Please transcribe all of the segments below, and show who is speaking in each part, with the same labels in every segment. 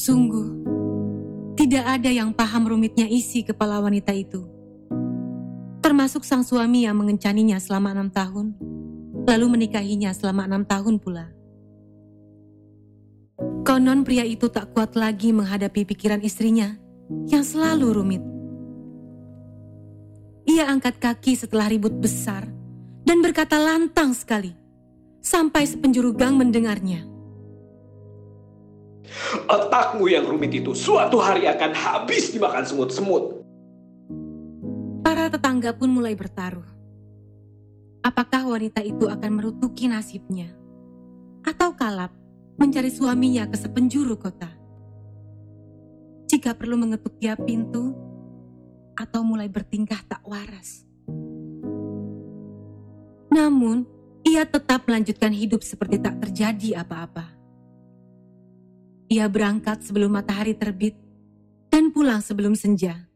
Speaker 1: Sungguh, tidak ada yang paham rumitnya isi kepala wanita itu. Termasuk sang suami yang mengencaninya selama enam tahun, lalu menikahinya selama enam tahun pula. Konon pria itu tak kuat lagi menghadapi pikiran istrinya yang selalu rumit. Ia angkat kaki setelah ribut besar dan berkata lantang sekali, sampai sepenjuru gang mendengarnya.
Speaker 2: Otakmu yang rumit itu suatu hari akan habis dimakan semut-semut.
Speaker 1: Para tetangga pun mulai bertaruh. Apakah wanita itu akan merutuki nasibnya? Atau kalap mencari suaminya ke sepenjuru kota? Jika perlu mengetuk tiap pintu, atau mulai bertingkah tak waras. Namun, ia tetap melanjutkan hidup seperti tak terjadi apa-apa. Ia berangkat sebelum matahari terbit dan pulang sebelum senja.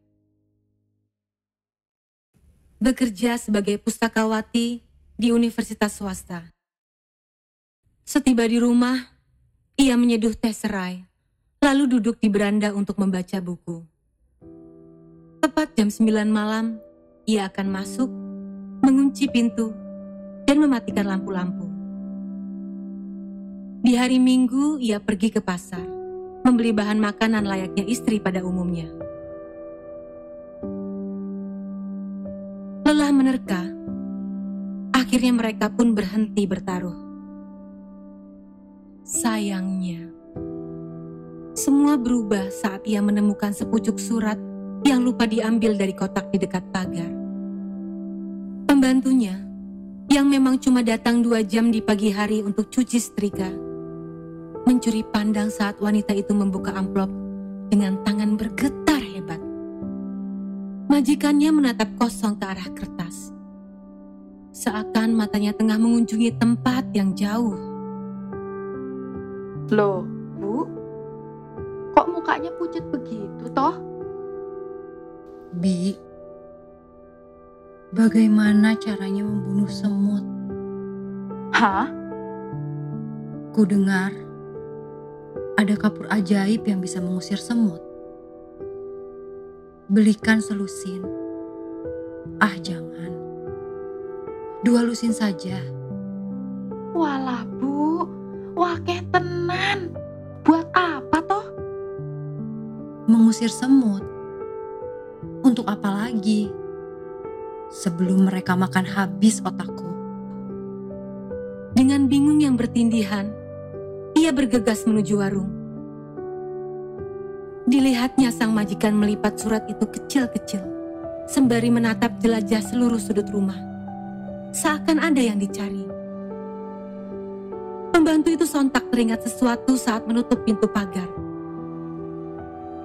Speaker 1: Bekerja sebagai pustakawati di universitas swasta. Setiba di rumah, ia menyeduh teh serai, lalu duduk di beranda untuk membaca buku. Tepat jam 9 malam, ia akan masuk, mengunci pintu, dan mematikan lampu-lampu. Di hari Minggu, ia pergi ke pasar, membeli bahan makanan layaknya istri pada umumnya. Lelah menerka, akhirnya mereka pun berhenti bertaruh. Sayangnya, semua berubah saat ia menemukan sepucuk surat yang lupa diambil dari kotak di dekat pagar. Pembantunya, yang memang cuma datang dua jam di pagi hari untuk cuci setrika, mencuri pandang saat wanita itu membuka amplop dengan tangan bergetar hebat. Majikannya menatap kosong ke arah kertas. Seakan matanya tengah mengunjungi tempat yang jauh.
Speaker 3: Loh, Bu? Kok mukanya pucat begitu toh?
Speaker 4: Bi, bagaimana caranya membunuh semut?
Speaker 3: Hah?
Speaker 4: Ku dengar ada kapur ajaib yang bisa mengusir semut. Belikan selusin. Ah, jangan. Dua lusin saja.
Speaker 3: Walah, Bu. Wah, tenan. Buat apa toh?
Speaker 4: Mengusir semut. Untuk apa lagi? Sebelum mereka makan habis otakku.
Speaker 1: Dengan bingung yang bertindihan, ia bergegas menuju warung. Dilihatnya sang majikan melipat surat itu kecil-kecil, sembari menatap jelajah seluruh sudut rumah. Seakan ada yang dicari. Pembantu itu sontak teringat sesuatu saat menutup pintu pagar.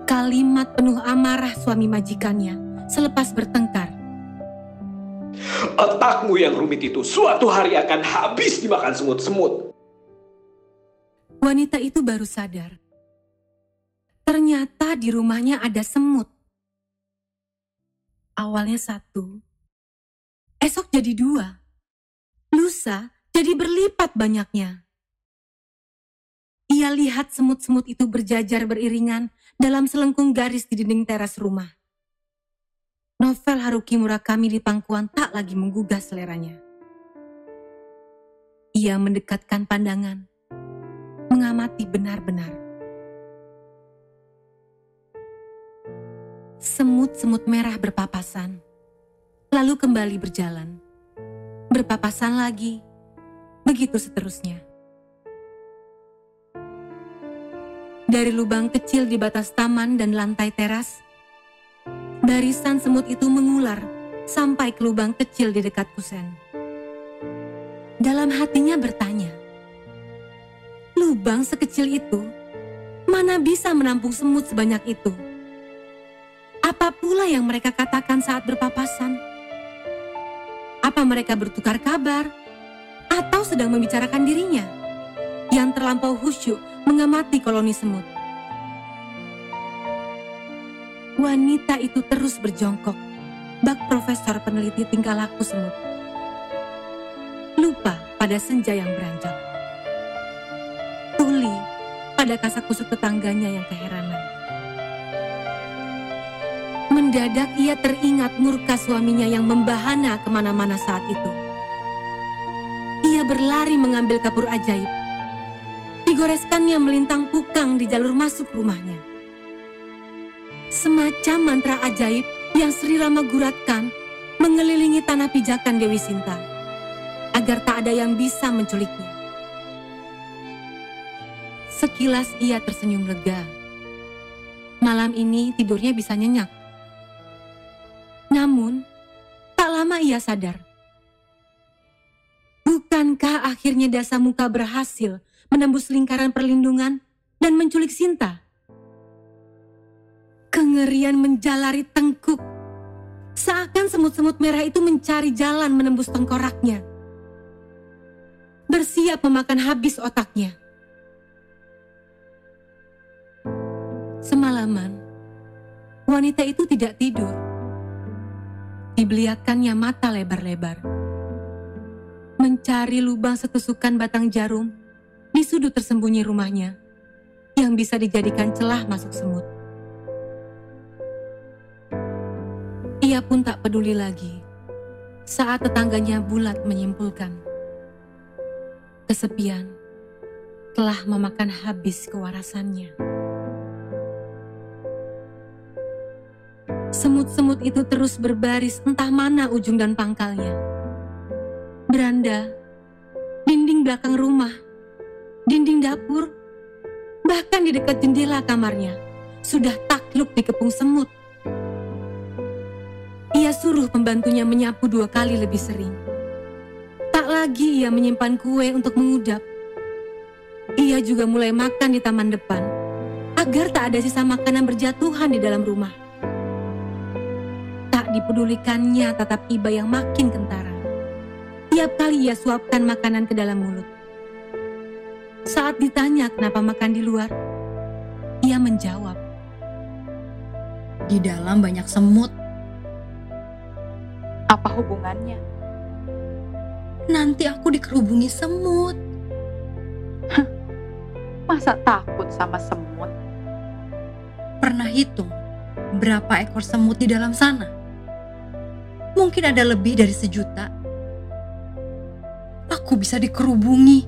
Speaker 1: Kalimat penuh amarah suami majikannya selepas bertengkar.
Speaker 2: Otakmu yang rumit itu suatu hari akan habis dimakan semut-semut.
Speaker 1: Wanita itu baru sadar. Ternyata di rumahnya ada semut. Awalnya satu, esok jadi dua, lusa jadi berlipat banyaknya. Ia lihat semut-semut itu berjajar beriringan dalam selengkung garis di dinding teras rumah. Novel Haruki Murakami di pangkuan tak lagi menggugah seleranya. Ia mendekatkan pandangan, mengamati benar-benar. Semut-semut merah berpapasan, lalu kembali berjalan. Berpapasan lagi, begitu seterusnya. Dari lubang kecil di batas taman dan lantai teras, barisan semut itu mengular sampai ke lubang kecil di dekat kusen. Dalam hatinya bertanya, lubang sekecil itu mana bisa menampung semut sebanyak itu? Apa pula yang mereka katakan saat berpapasan? Apa mereka bertukar kabar? Atau sedang membicarakan dirinya? Yang terlampau khusyuk mengamati koloni semut. Wanita itu terus berjongkok, bak profesor peneliti tingkah laku semut. Lupa pada senja yang beranjak. Pada kasak kusuk tetangganya yang keheranan. Mendadak ia teringat murka suaminya yang membahana ke mana-mana saat itu. Ia berlari mengambil kapur ajaib. Digoreskannya melintang pukang di jalur masuk rumahnya. Semacam mantra ajaib yang Sri Rama guratkan mengelilingi tanah pijakan Dewi Sinta agar tak ada yang bisa menculiknya. Sekilas ia tersenyum lega. Malam ini tidurnya bisa nyenyak. Namun, tak lama ia sadar. Bukankah akhirnya dasa muka berhasil menembus lingkaran perlindungan dan menculik Sinta? Kengerian menjalari tengkuk. Seakan semut-semut merah itu mencari jalan menembus tengkoraknya. Bersiap memakan habis otaknya. Semalaman, wanita itu tidak tidur. Dibeliakannya mata lebar-lebar. Mencari lubang setusukan batang jarum di sudut tersembunyi rumahnya yang bisa dijadikan celah masuk semut. Ia pun tak peduli lagi saat tetangganya bulat menyimpulkan. Kesepian telah memakan habis kewarasannya. Semut-semut itu terus berbaris entah mana ujung dan pangkalnya. Beranda, dinding belakang rumah, dinding dapur, bahkan di dekat jendela kamarnya, sudah takluk dikepung semut. Ia suruh pembantunya menyapu dua kali lebih sering. Tak lagi ia menyimpan kue untuk mengudap. Ia juga mulai makan di taman depan, agar tak ada sisa makanan berjatuhan di dalam rumah. Tak dipedulikannya tatap iba yang makin kentara. Tiap kali ia suapkan makanan ke dalam mulut. Saat ditanya kenapa makan di luar, ia menjawab,
Speaker 4: Di dalam banyak semut,
Speaker 3: Apa hubungannya?
Speaker 4: nanti aku dikerubungi semut.
Speaker 3: Masa takut sama semut?
Speaker 4: Pernah hitung berapa ekor semut di dalam sana? Mungkin ada lebih dari sejuta. Aku bisa dikerubungi.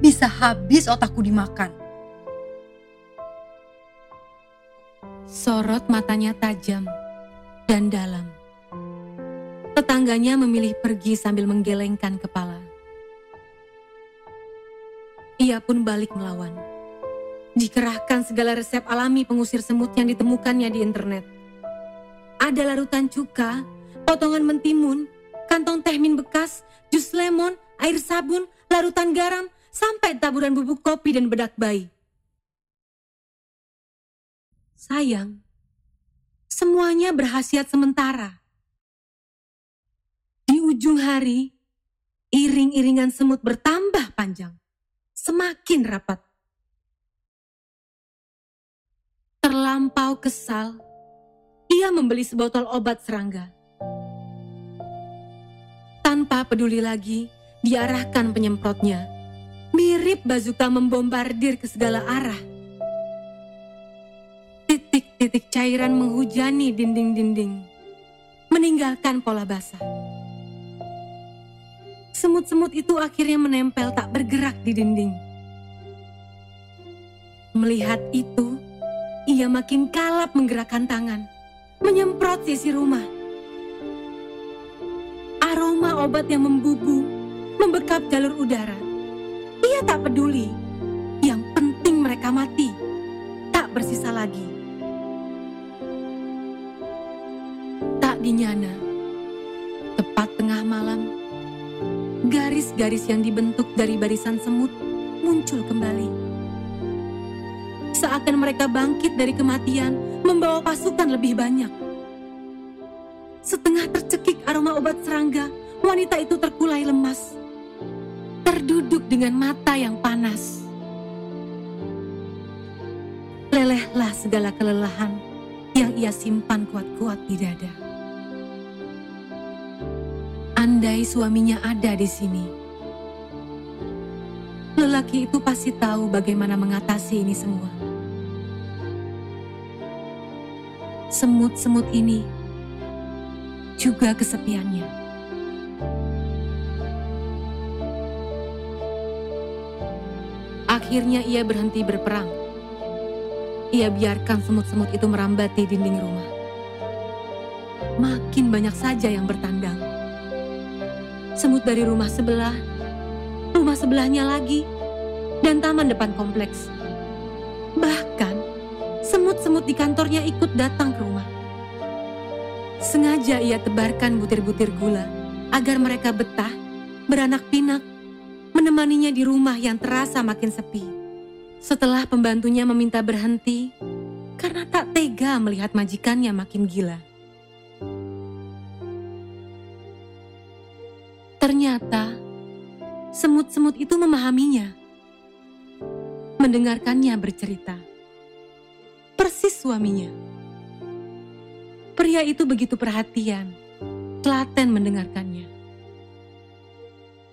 Speaker 4: Bisa habis otakku dimakan.
Speaker 1: sorot matanya tajam dan dalam. Tetangganya memilih pergi sambil menggelengkan kepala. Ia pun balik melawan. Dikerahkan segala resep alami pengusir semut yang ditemukannya di internet. Ada larutan cuka, potongan mentimun, kantong teh min bekas, jus lemon, air sabun, larutan garam, sampai taburan bubuk kopi dan bedak bayi. Sayang, semuanya berhasiat sementara. Di ujung hari, iring-iringan semut bertambah panjang, semakin rapat. Terlampau kesal, ia membeli sebotol obat serangga. Tanpa peduli lagi, diarahkan penyemprotnya. Mirip bazuka membombardir ke segala arah. Titik-titik cairan menghujani dinding-dinding, meninggalkan pola basah. Semut-semut itu akhirnya menempel tak bergerak di dinding. Melihat itu, ia makin kalap menggerakkan tangan, menyemprot sisi rumah. Aroma obat yang membubu, membekap jalur udara. Ia tak peduli, yang penting mereka mati, tak bersisa lagi. Tak dinyana, tepat tengah malam, garis-garis yang dibentuk dari barisan semut muncul kembali. Seakan mereka bangkit dari kematian, membawa pasukan lebih banyak. Setengah tercekik aroma obat serangga, wanita itu terkulai lemas. Terduduk dengan mata yang panas. Lelehlah segala kelelahan yang ia simpan kuat-kuat di dada. Andai suaminya ada di sini. Lelaki itu pasti tahu bagaimana mengatasi ini semua. Semut-semut ini juga kesepiannya. Akhirnya ia berhenti berperang. Ia biarkan semut-semut itu merambati dinding rumah. Makin banyak saja yang bertandang. Semut dari rumah sebelah, rumah sebelahnya lagi, dan taman depan kompleks. Bahkan, semut-semut di kantornya ikut datang ke rumah. Sengaja ia tebarkan butir-butir gula agar mereka betah, beranak pinak, menemaninya di rumah yang terasa makin sepi. Setelah pembantunya meminta berhenti karena tak tega melihat majikannya makin gila. Ternyata semut-semut itu memahaminya, mendengarkannya bercerita. Persis suaminya. Pria itu begitu perhatian, telaten mendengarkannya.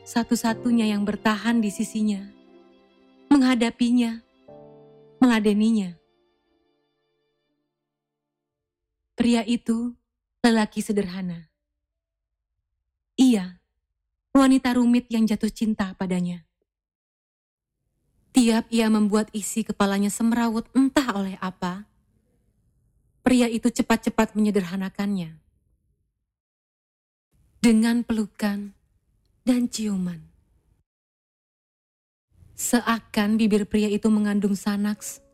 Speaker 1: Satu-satunya yang bertahan di sisinya, menghadapinya, meladeninya. Pria itu lelaki sederhana. Ia wanita rumit yang jatuh cinta padanya. Tiap ia membuat isi kepalanya semerawut entah oleh apa, pria itu cepat-cepat menyederhanakannya. Dengan pelukan dan ciuman. Seakan bibir pria itu mengandung sanaks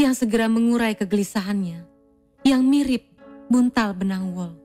Speaker 1: yang segera mengurai kegelisahannya, yang mirip buntal benang wol.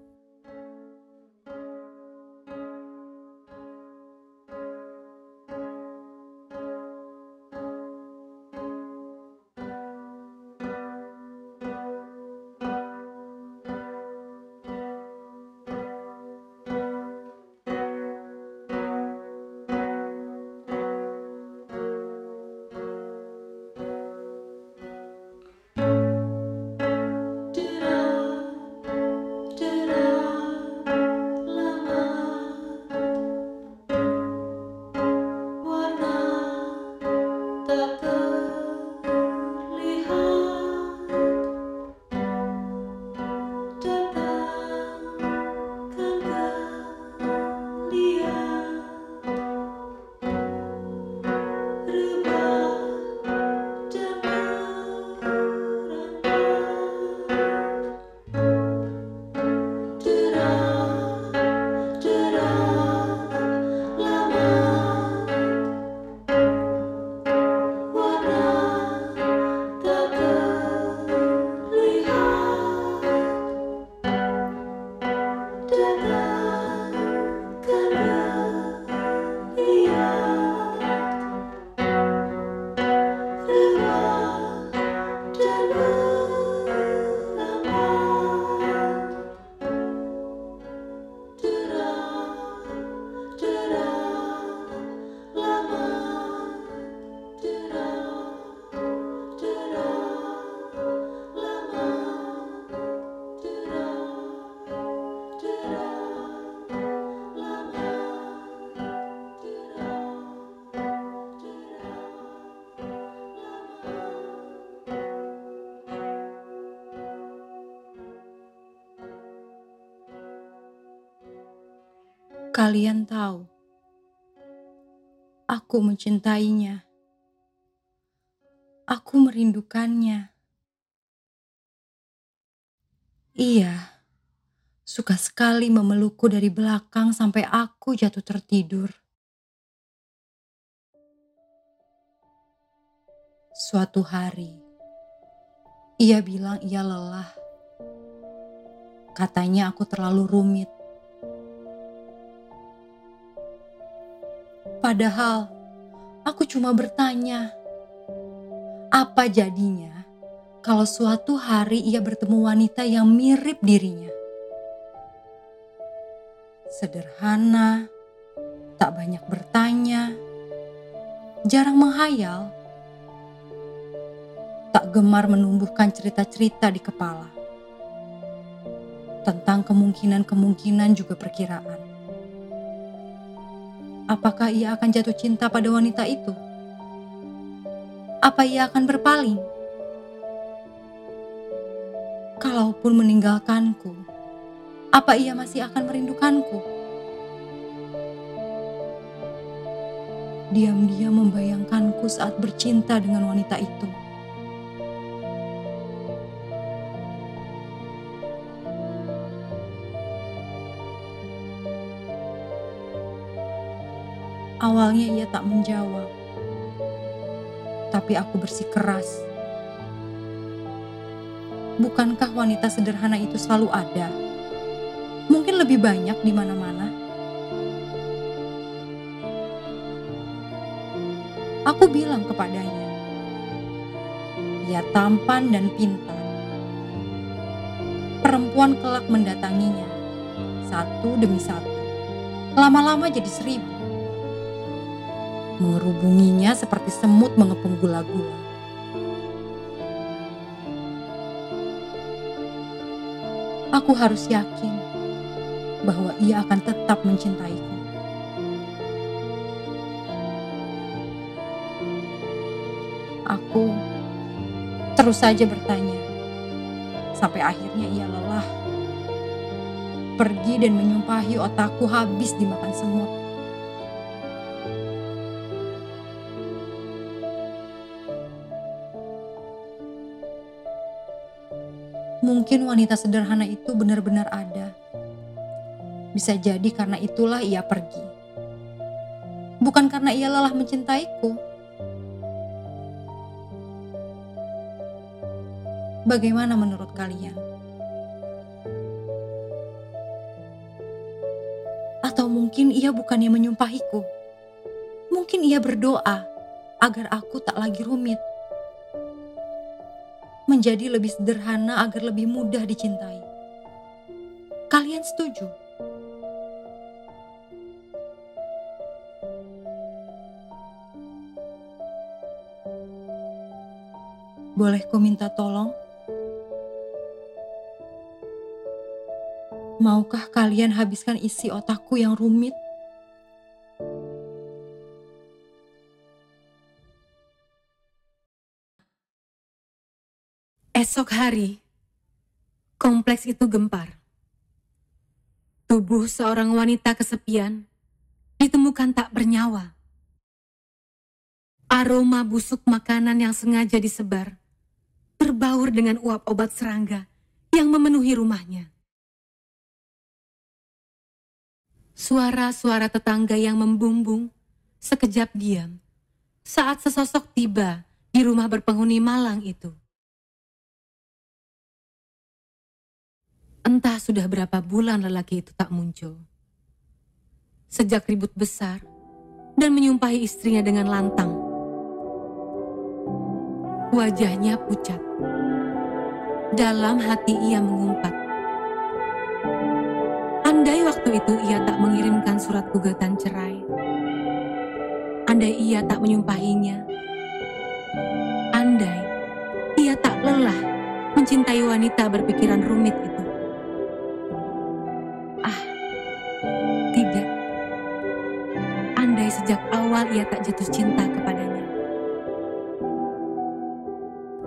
Speaker 4: Kalian tahu, aku mencintainya. Aku merindukannya. Ia suka sekali memelukku dari belakang sampai aku jatuh tertidur. Suatu hari, ia bilang ia lelah. Katanya aku terlalu rumit. Padahal aku cuma bertanya, apa jadinya kalau suatu hari ia bertemu wanita yang mirip dirinya? Sederhana, tak banyak bertanya, jarang menghayal, tak gemar menumbuhkan cerita-cerita di kepala tentang kemungkinan-kemungkinan juga perkiraan apakah ia akan jatuh cinta pada wanita itu? Apa ia akan berpaling? Kalaupun meninggalkanku, apa ia masih akan merindukanku? Diam-diam membayangkanku saat bercinta dengan wanita itu. Awalnya ia tak menjawab, tapi aku bersikeras. Bukankah wanita sederhana itu selalu ada? Mungkin lebih banyak di mana-mana. Aku bilang kepadanya, ia tampan dan pintar. Perempuan kelak mendatanginya, satu demi satu. Lama-lama jadi seribu mengerubunginya seperti semut mengepung gula-gula. Aku harus yakin bahwa ia akan tetap mencintaiku. Aku terus saja bertanya, sampai akhirnya ia lelah. Pergi dan menyumpahi otakku habis dimakan semut. Mungkin wanita sederhana itu benar-benar ada. Bisa jadi karena itulah ia pergi. Bukan karena ia lelah mencintaiku. Bagaimana menurut kalian? Atau mungkin ia bukannya menyumpahiku. Mungkin ia berdoa agar aku tak lagi rumit menjadi lebih sederhana agar lebih mudah dicintai. Kalian setuju? Boleh ku minta tolong? Maukah kalian habiskan isi otakku yang rumit?
Speaker 1: Esok hari, kompleks itu gempar. Tubuh seorang wanita kesepian ditemukan tak bernyawa. Aroma busuk makanan yang sengaja disebar berbaur dengan uap obat serangga yang memenuhi rumahnya. Suara-suara tetangga yang membumbung sekejap diam saat sesosok tiba di rumah berpenghuni malang itu. Entah sudah berapa bulan lelaki itu tak muncul. Sejak ribut besar dan menyumpahi istrinya dengan lantang. Wajahnya pucat. Dalam hati ia mengumpat. Andai waktu itu ia tak mengirimkan surat gugatan cerai. Andai ia tak menyumpahinya. Andai ia tak lelah mencintai wanita berpikiran rumit itu. Awal ia tak jatuh cinta kepadanya.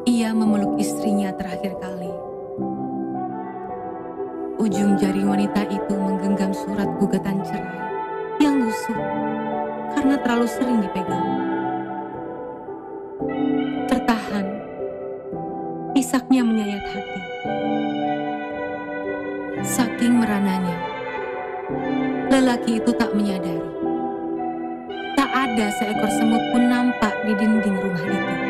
Speaker 1: Ia memeluk istrinya terakhir kali. Ujung jari wanita itu menggenggam surat gugatan cerai yang lusuh karena terlalu sering dipegang. Tertahan, isaknya menyayat hati. Saking merananya, lelaki itu tak menyadari. Ada seekor semut pun nampak di dinding rumah itu.